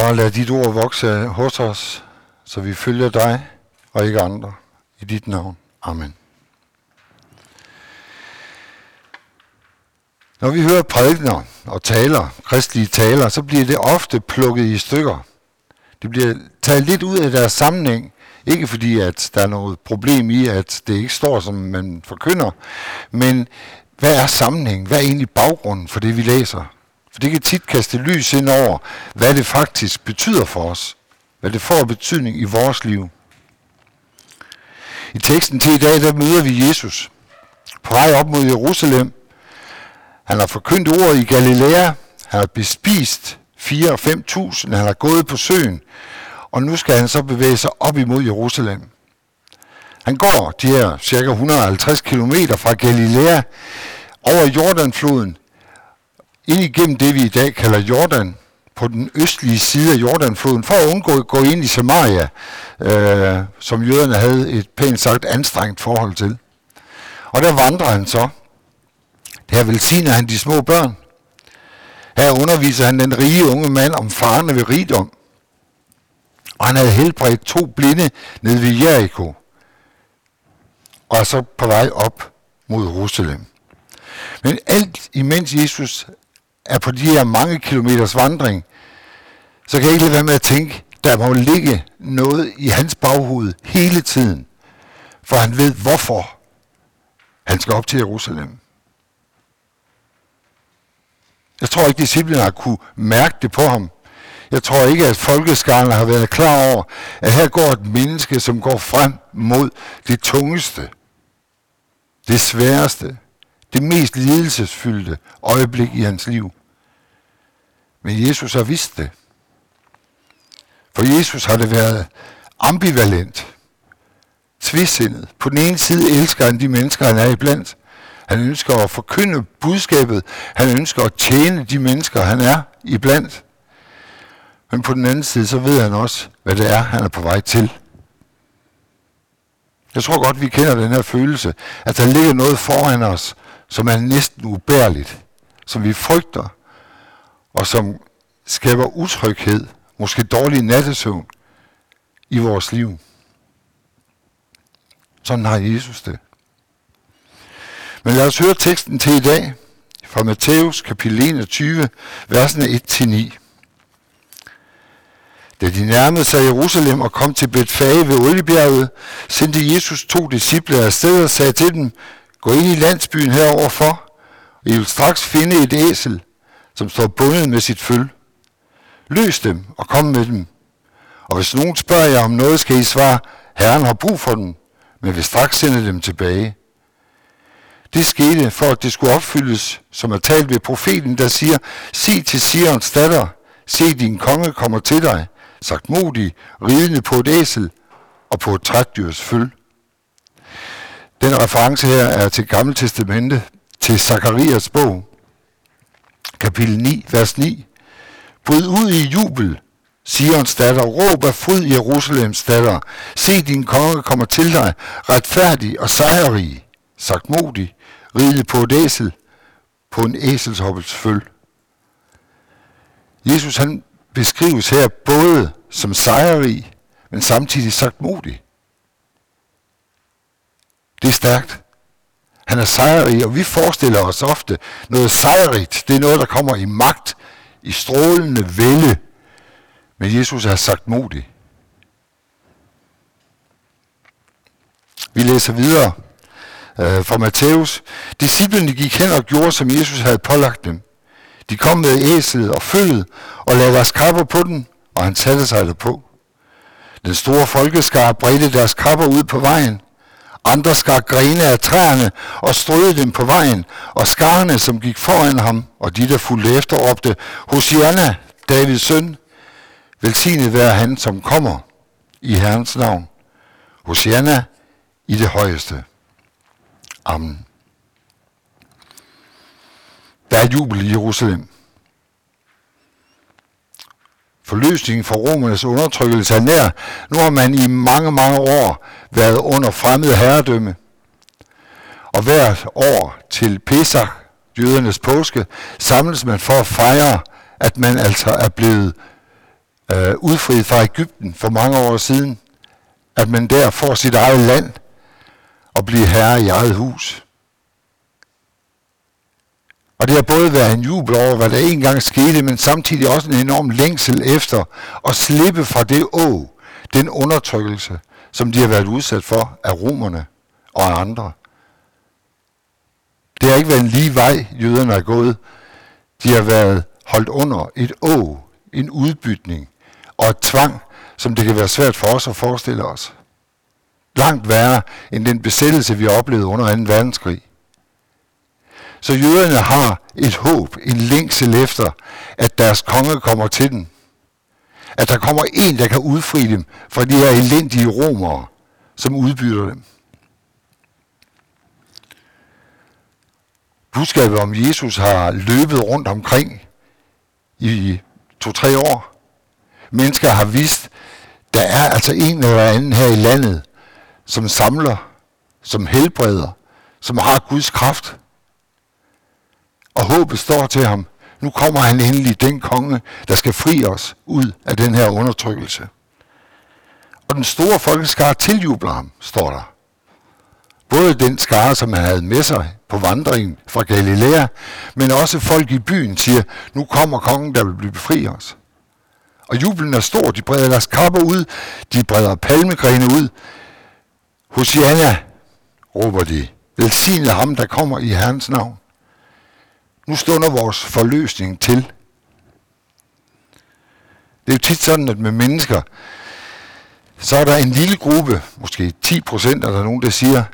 Og lad dit ord vokse hos os, så vi følger dig og ikke andre. I dit navn. Amen. Når vi hører prædikner og taler, kristelige taler, så bliver det ofte plukket i stykker. Det bliver taget lidt ud af deres sammenhæng. Ikke fordi, at der er noget problem i, at det ikke står, som man forkynder, men hvad er sammenhængen? Hvad er egentlig baggrunden for det, vi læser? For det kan tit kaste lys ind over, hvad det faktisk betyder for os. Hvad det får betydning i vores liv. I teksten til i dag, der møder vi Jesus på vej op mod Jerusalem. Han har forkyndt ordet i Galilea. Han har bespist 4 og 5.000. Han har gået på søen. Og nu skal han så bevæge sig op imod Jerusalem. Han går de her cirka 150 km fra Galilea over Jordanfloden ind igennem det, vi i dag kalder Jordan, på den østlige side af Jordanfloden, for at undgå at gå ind i Samaria, øh, som jøderne havde et pænt sagt anstrengt forhold til. Og der vandrer han så. Her velsigner han de små børn. Her underviser han den rige unge mand om farerne ved rigdom. Og han havde helbredt to blinde ned ved Jericho. Og er så på vej op mod Jerusalem. Men alt imens Jesus er på de her mange kilometers vandring, så kan jeg ikke lade være med at tænke, der må ligge noget i hans baghoved hele tiden. For han ved, hvorfor han skal op til Jerusalem. Jeg tror ikke, disciplinen har kunne mærke det på ham. Jeg tror ikke, at folkeskaren har været klar over, at her går et menneske, som går frem mod det tungeste, det sværeste, det mest lidelsesfyldte øjeblik i hans liv. Men Jesus har vidst det. For Jesus har det været ambivalent, tvisindet. På den ene side elsker han de mennesker, han er iblandt. Han ønsker at forkynde budskabet. Han ønsker at tjene de mennesker, han er iblandt. Men på den anden side, så ved han også, hvad det er, han er på vej til. Jeg tror godt, vi kender den her følelse, at der ligger noget foran os, som er næsten ubærligt, som vi frygter, og som skaber utryghed, måske dårlig nattesøvn i vores liv. Sådan har Jesus det. Men lad os høre teksten til i dag fra Matthæus kapitel 21, versene 1-9. Da de nærmede sig Jerusalem og kom til Betfage ved Oliebjerget, sendte Jesus to disciple afsted og sagde til dem, gå ind i landsbyen heroverfor, og I vil straks finde et æsel, som står bundet med sit føl. Løs dem og kom med dem. Og hvis nogen spørger jer om noget, skal I svare, Herren har brug for dem, men vil straks sende dem tilbage. Det skete for, at det skulle opfyldes, som er talt ved profeten, der siger, Se til Sions datter, se din konge kommer til dig, sagt modig, ridende på et æsel og på et trætdyrs føl. Den reference her er til Gamle Testamente, til Zakarias bog, kapitel 9, vers 9. Bryd ud i jubel, Sions datter, råb af fryd Jerusalems datter. Se, din konge kommer til dig, retfærdig og sejrrig, sagt modig, ridende på et æsel, på en æselshoppels føl. Jesus han beskrives her både som sejrrig, men samtidig sagt modig. Det er stærkt. Han er sejrig, og vi forestiller os ofte noget sejrigt. Det er noget, der kommer i magt, i strålende vælde. Men Jesus har sagt modig. Vi læser videre øh, fra Matthæus. Disciplene gik hen og gjorde, som Jesus havde pålagt dem. De kom med æslet og følget og lagde deres kapper på den, og han satte sig derpå. Den store folkeskar bredte deres kapper ud på vejen. Andre skar grene af træerne og strøede dem på vejen, og skarne, som gik foran ham, og de, der fulgte efter, råbte, Hosianna, Davids søn, velsignet være han, som kommer i Herrens navn. Hosianna i det højeste. Amen. Der er jubel i Jerusalem. Forløsningen fra romernes undertrykkelse er nær. Nu har man i mange, mange år været under fremmed herredømme. Og hvert år til Pesach, jødernes påske, samles man for at fejre, at man altså er blevet øh, udfriet fra Ægypten for mange år siden, at man der får sit eget land og bliver herre i eget hus. Og det har både været en jubel over, hvad der engang skete, men samtidig også en enorm længsel efter at slippe fra det å, den undertrykkelse, som de har været udsat for af romerne og af andre. Det har ikke været en lige vej, jøderne er gået. De har været holdt under et å, en udbytning og et tvang, som det kan være svært for os at forestille os. Langt værre end den besættelse, vi oplevede under 2. verdenskrig. Så jøderne har et håb, en længsel efter, at deres konge kommer til dem. At der kommer en, der kan udfri dem fra de her elendige romere, som udbytter dem. Budskabet om Jesus har løbet rundt omkring i to-tre år. Mennesker har vist, der er altså en eller anden her i landet, som samler, som helbreder, som har Guds kraft. Og håbet står til ham. Nu kommer han endelig, den konge, der skal fri os ud af den her undertrykkelse. Og den store folkeskare tiljubler ham, står der. Både den skare, som han havde med sig på vandringen fra Galilea, men også folk i byen siger, nu kommer kongen, der vil blive befri os. Og jublen er stor, de breder deres kapper ud, de breder palmegrene ud. Hosianna, råber de, velsigne ham, der kommer i Herrens navn. Nu stunder vores forløsning til. Det er jo tit sådan, at med mennesker, så er der en lille gruppe, måske 10 procent er der nogen, der siger,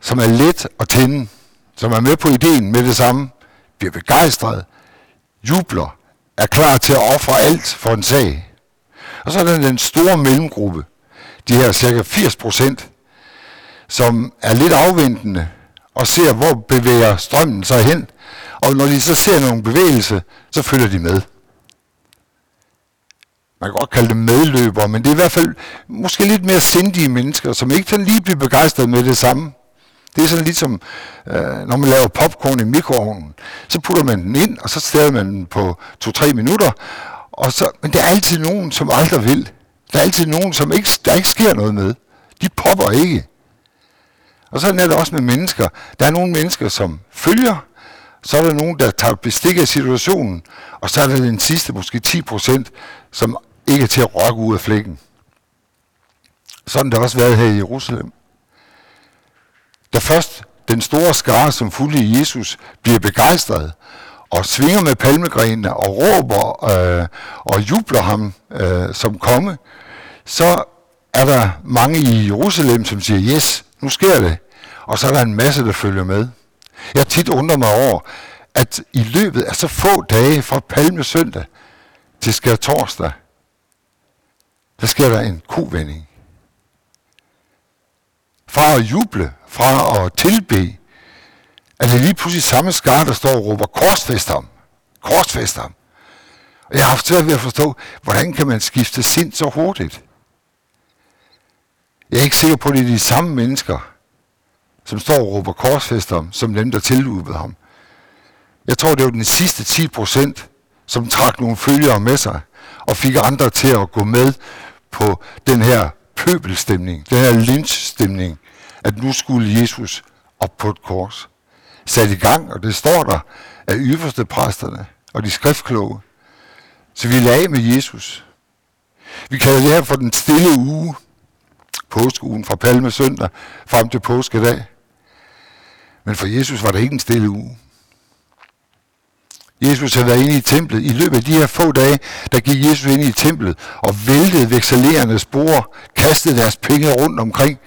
som er let at tænde, som er med på ideen med det samme, bliver begejstret, jubler, er klar til at ofre alt for en sag. Og så er der den store mellemgruppe, de her cirka 80 procent, som er lidt afventende og ser, hvor bevæger strømmen sig hen. Og når de så ser nogle bevægelse, så følger de med. Man kan godt kalde dem medløbere, men det er i hvert fald måske lidt mere sindige mennesker, som ikke sådan lige bliver begejstret med det samme. Det er sådan lidt som, øh, når man laver popcorn i mikroovnen. Så putter man den ind, og så stæder man den på 2-3 minutter. Og så, men der er altid nogen, som aldrig vil. Der er altid nogen, som ikke, der ikke sker noget med. De popper ikke. Og sådan er det også med mennesker. Der er nogle mennesker, som følger, så er der nogen, der tager bestik af situationen, og så er der den sidste, måske 10 procent, som ikke er til at rokke ud af flækken. Sådan der også været her i Jerusalem. Da først den store skare, som fulgte Jesus, bliver begejstret og svinger med palmegrenene og råber øh, og jubler ham øh, som konge, så er der mange i Jerusalem, som siger, yes, nu sker det. Og så er der en masse, der følger med. Jeg tit undrer mig over, at i løbet af så få dage fra palmesøndag til skær torsdag, der sker der en kovending. Fra at juble, fra at tilbe, er det lige pludselig samme skar, der står og råber, korsfest ham, korsfest ham. Og jeg har haft svært ved at forstå, hvordan kan man skifte sind så hurtigt? Jeg er ikke sikker på, at det er de samme mennesker, som står og råber korsfester ham, som dem, der tiludbede ham. Jeg tror, det var den sidste 10 procent, som trak nogle følgere med sig, og fik andre til at gå med på den her pøbelstemning, den her lynchstemning, at nu skulle Jesus op på et kors. Sat i gang, og det står der af yderste præsterne og de skriftkloge. Så vi lagde med Jesus. Vi kalder det her for den stille uge, påskeugen fra Palme søndag frem til påskedag. Men for Jesus var det ikke en stille uge. Jesus havde været inde i templet. I løbet af de her få dage, der gik Jesus ind i templet og væltede vekselerende spor, kastede deres penge rundt omkring,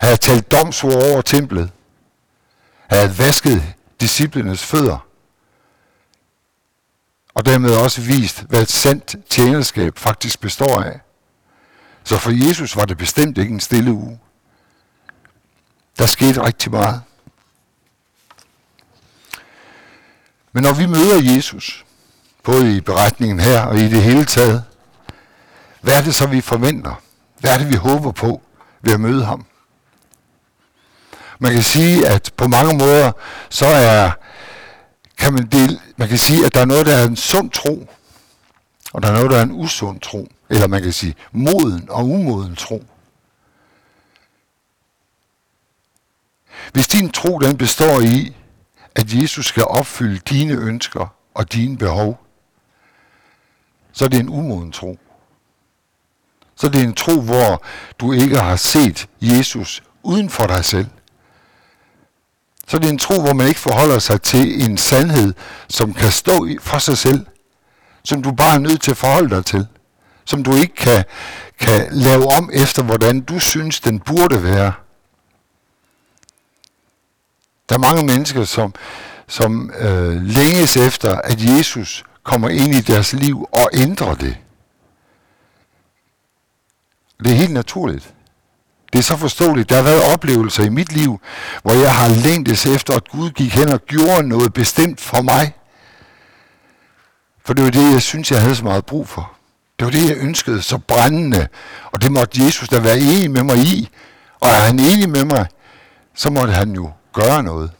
havde talt domsord over templet, havde vasket disciplenes fødder, og dermed også vist, hvad et sandt tjenerskab faktisk består af. Så for Jesus var det bestemt ikke en stille uge. Der skete rigtig meget. Men når vi møder Jesus, både i beretningen her og i det hele taget, hvad er det så, vi forventer? Hvad er det, vi håber på ved at møde ham? Man kan sige, at på mange måder, så er, kan man, dele, man kan sige, at der er noget, der er en sund tro. Og der er noget, der er en usund tro. Eller man kan sige moden og umoden tro. Hvis din tro den består i, at Jesus skal opfylde dine ønsker og dine behov, så er det en umoden tro. Så er det en tro, hvor du ikke har set Jesus uden for dig selv. Så er det en tro, hvor man ikke forholder sig til en sandhed, som kan stå for sig selv, som du bare er nødt til at forholde dig til, som du ikke kan, kan lave om efter, hvordan du synes, den burde være. Der er mange mennesker, som, som øh, længes efter, at Jesus kommer ind i deres liv og ændrer det. Det er helt naturligt. Det er så forståeligt. Der har været oplevelser i mit liv, hvor jeg har længtes efter, at Gud gik hen og gjorde noget bestemt for mig. For det var det, jeg synes, jeg havde så meget brug for. Det var det, jeg ønskede så brændende. Og det måtte Jesus da være enig med mig i. Og er han enig med mig, så måtte han jo gøre noget.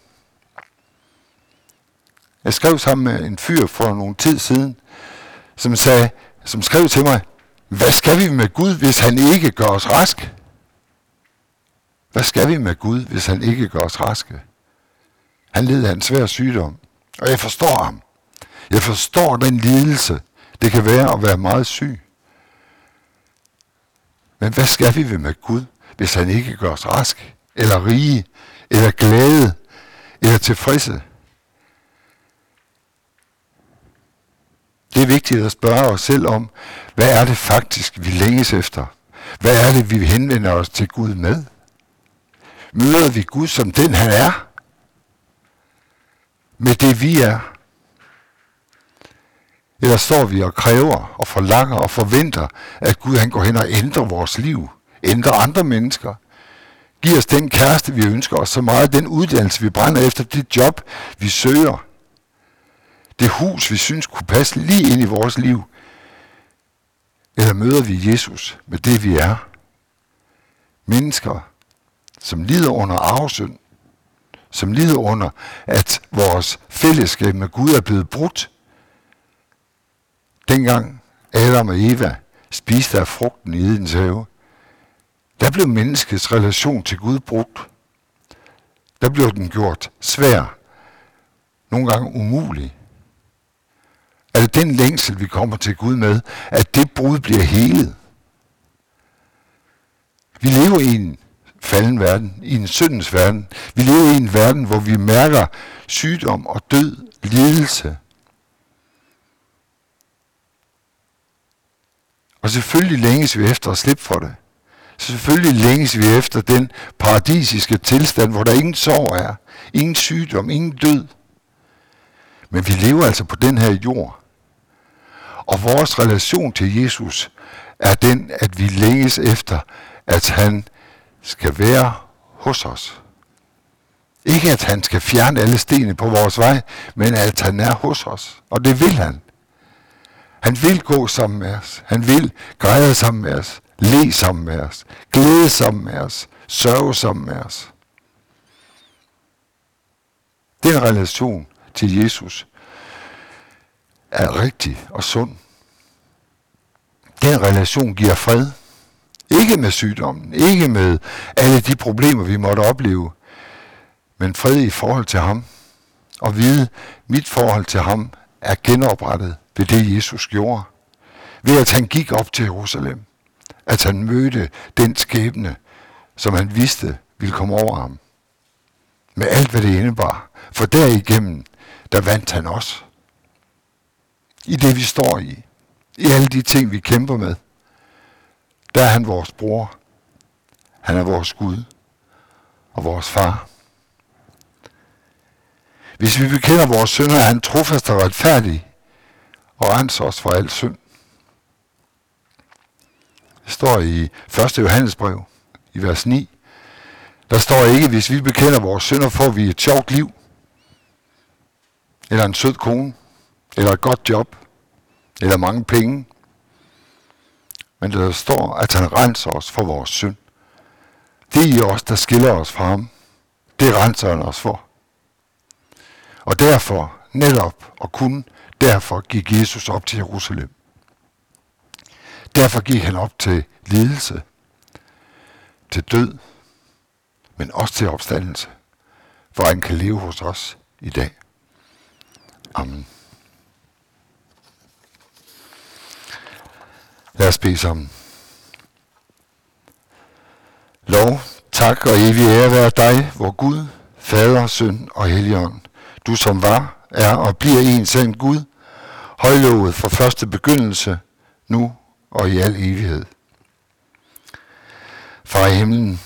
Jeg skrev sammen med en fyr for nogle tid siden, som, sagde, som skrev til mig, hvad skal vi med Gud, hvis han ikke gør os raske? Hvad skal vi med Gud, hvis han ikke gør os raske? Han led af en svær sygdom, og jeg forstår ham. Jeg forstår den lidelse, det kan være at være meget syg. Men hvad skal vi med Gud, hvis han ikke gør os rask eller rige, eller glade, eller tilfredse? Det er vigtigt at spørge os selv om, hvad er det faktisk, vi længes efter? Hvad er det, vi henvender os til Gud med? Møder vi Gud som den, han er? Med det, vi er? Eller står vi og kræver og forlanger og forventer, at Gud han går hen og ændrer vores liv, ændrer andre mennesker, Giv os den kæreste, vi ønsker os så meget, den uddannelse, vi brænder efter, det job, vi søger, det hus, vi synes kunne passe lige ind i vores liv? Eller møder vi Jesus med det, vi er? Mennesker, som lider under arvesynd, som lider under, at vores fællesskab med Gud er blevet brudt. Dengang Adam og Eva spiste af frugten i Edens have, der blev menneskets relation til Gud brudt. Der blev den gjort svær, nogle gange umulig. Er det den længsel, vi kommer til Gud med, at det brud bliver helet? Vi lever i en falden verden, i en syndens verden. Vi lever i en verden, hvor vi mærker sygdom og død, lidelse. Og selvfølgelig længes vi efter at slippe for det. Selvfølgelig længes vi efter den paradisiske tilstand, hvor der ingen sorg er, ingen sygdom, ingen død. Men vi lever altså på den her jord. Og vores relation til Jesus er den, at vi længes efter, at han skal være hos os. Ikke at han skal fjerne alle stenene på vores vej, men at han er hos os. Og det vil han. Han vil gå sammen med os. Han vil græde sammen med os. Le sammen med os. Glæde sammen med os. Sørge sammen med os. Den relation til Jesus er rigtig og sund. Den relation giver fred. Ikke med sygdommen, ikke med alle de problemer, vi måtte opleve, men fred i forhold til ham. Og vide, mit forhold til ham er genoprettet ved det, Jesus gjorde. Ved at han gik op til Jerusalem. At han mødte den skæbne, som han vidste ville komme over ham. Med alt, hvad det indebar. For derigennem, der vandt han også. I det, vi står i. I alle de ting, vi kæmper med. Der er han vores bror. Han er vores Gud og vores far. Hvis vi bekender vores synder, er han trofast og retfærdig og renser os for al synd. Står i 1. Johannesbrev i vers 9. Der står ikke, hvis vi bekender vores synder, får vi et sjovt liv, eller en sød kone, eller et godt job, eller mange penge. Men der står, at han renser os for vores synd. Det er i os, der skiller os fra ham. Det renser han os for. Og derfor, netop og kun derfor, gik Jesus op til Jerusalem. Derfor gik han op til lidelse, til død, men også til opstandelse, for han kan leve hos os i dag. Amen. Lad os bede sammen. Lov, tak og evig ære være dig, vor Gud, Fader, Søn og Helligånd. Du som var, er og bliver en sand Gud, højlovet fra første begyndelse, nu og i al evighed. Far i himlen,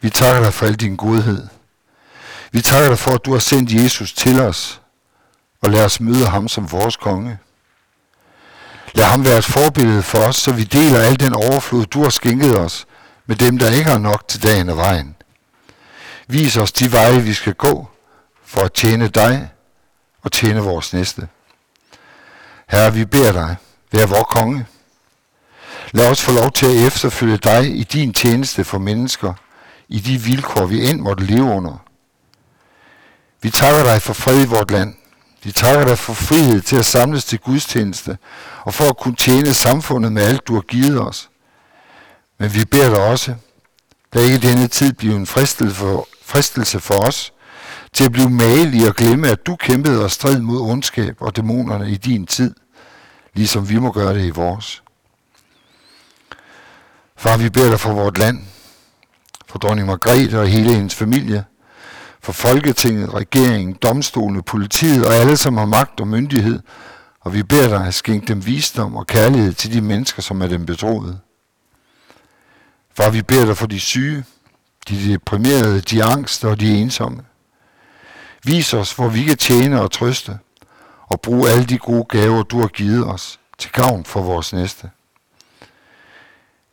vi takker dig for al din godhed. Vi takker dig for, at du har sendt Jesus til os, og lad os møde ham som vores konge. Lad ham være et forbillede for os, så vi deler al den overflod, du har skænket os, med dem, der ikke har nok til dagen og vejen. Vis os de veje, vi skal gå, for at tjene dig og tjene vores næste. Herre, vi beder dig, vær vor konge. Lad os få lov til at efterfølge dig i din tjeneste for mennesker, i de vilkår, vi end måtte leve under. Vi takker dig for fred i vort land. Vi takker dig for frihed til at samles til gudstjeneste, og for at kunne tjene samfundet med alt, du har givet os. Men vi beder dig også, lad ikke denne tid blive en fristelse for, fristelse for os, til at blive malige og glemme, at du kæmpede og strid mod ondskab og dæmonerne i din tid, ligesom vi må gøre det i vores. Far, vi beder dig for vort land, for dronning Margrethe og hele hendes familie, for Folketinget, regeringen, domstolene, politiet og alle, som har magt og myndighed, og vi beder dig at skænke dem visdom og kærlighed til de mennesker, som er dem betroet. Far, vi beder dig for de syge, de deprimerede, de angste og de ensomme. Vis os, hvor vi kan tjene og trøste, og bruge alle de gode gaver, du har givet os, til gavn for vores næste.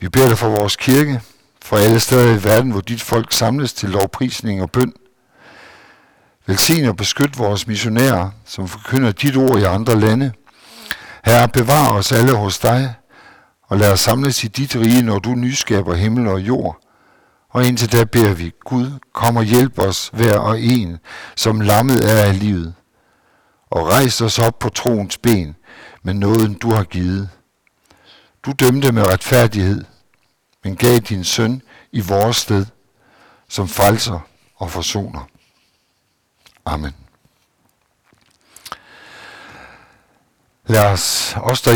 Vi beder dig for vores kirke, for alle steder i verden, hvor dit folk samles til lovprisning og bøn. Velsign og beskyt vores missionærer, som forkynder dit ord i andre lande. Herre, bevar os alle hos dig, og lad os samles i dit rige, når du nyskaber himmel og jord. Og indtil da beder vi, Gud, kom og hjælp os hver og en, som lammet er af livet. Og rejs os op på troens ben med nåden, du har givet. Du dømte med retfærdighed, men gav din søn i vores sted, som frelser og forsoner. Amen. Lad os også der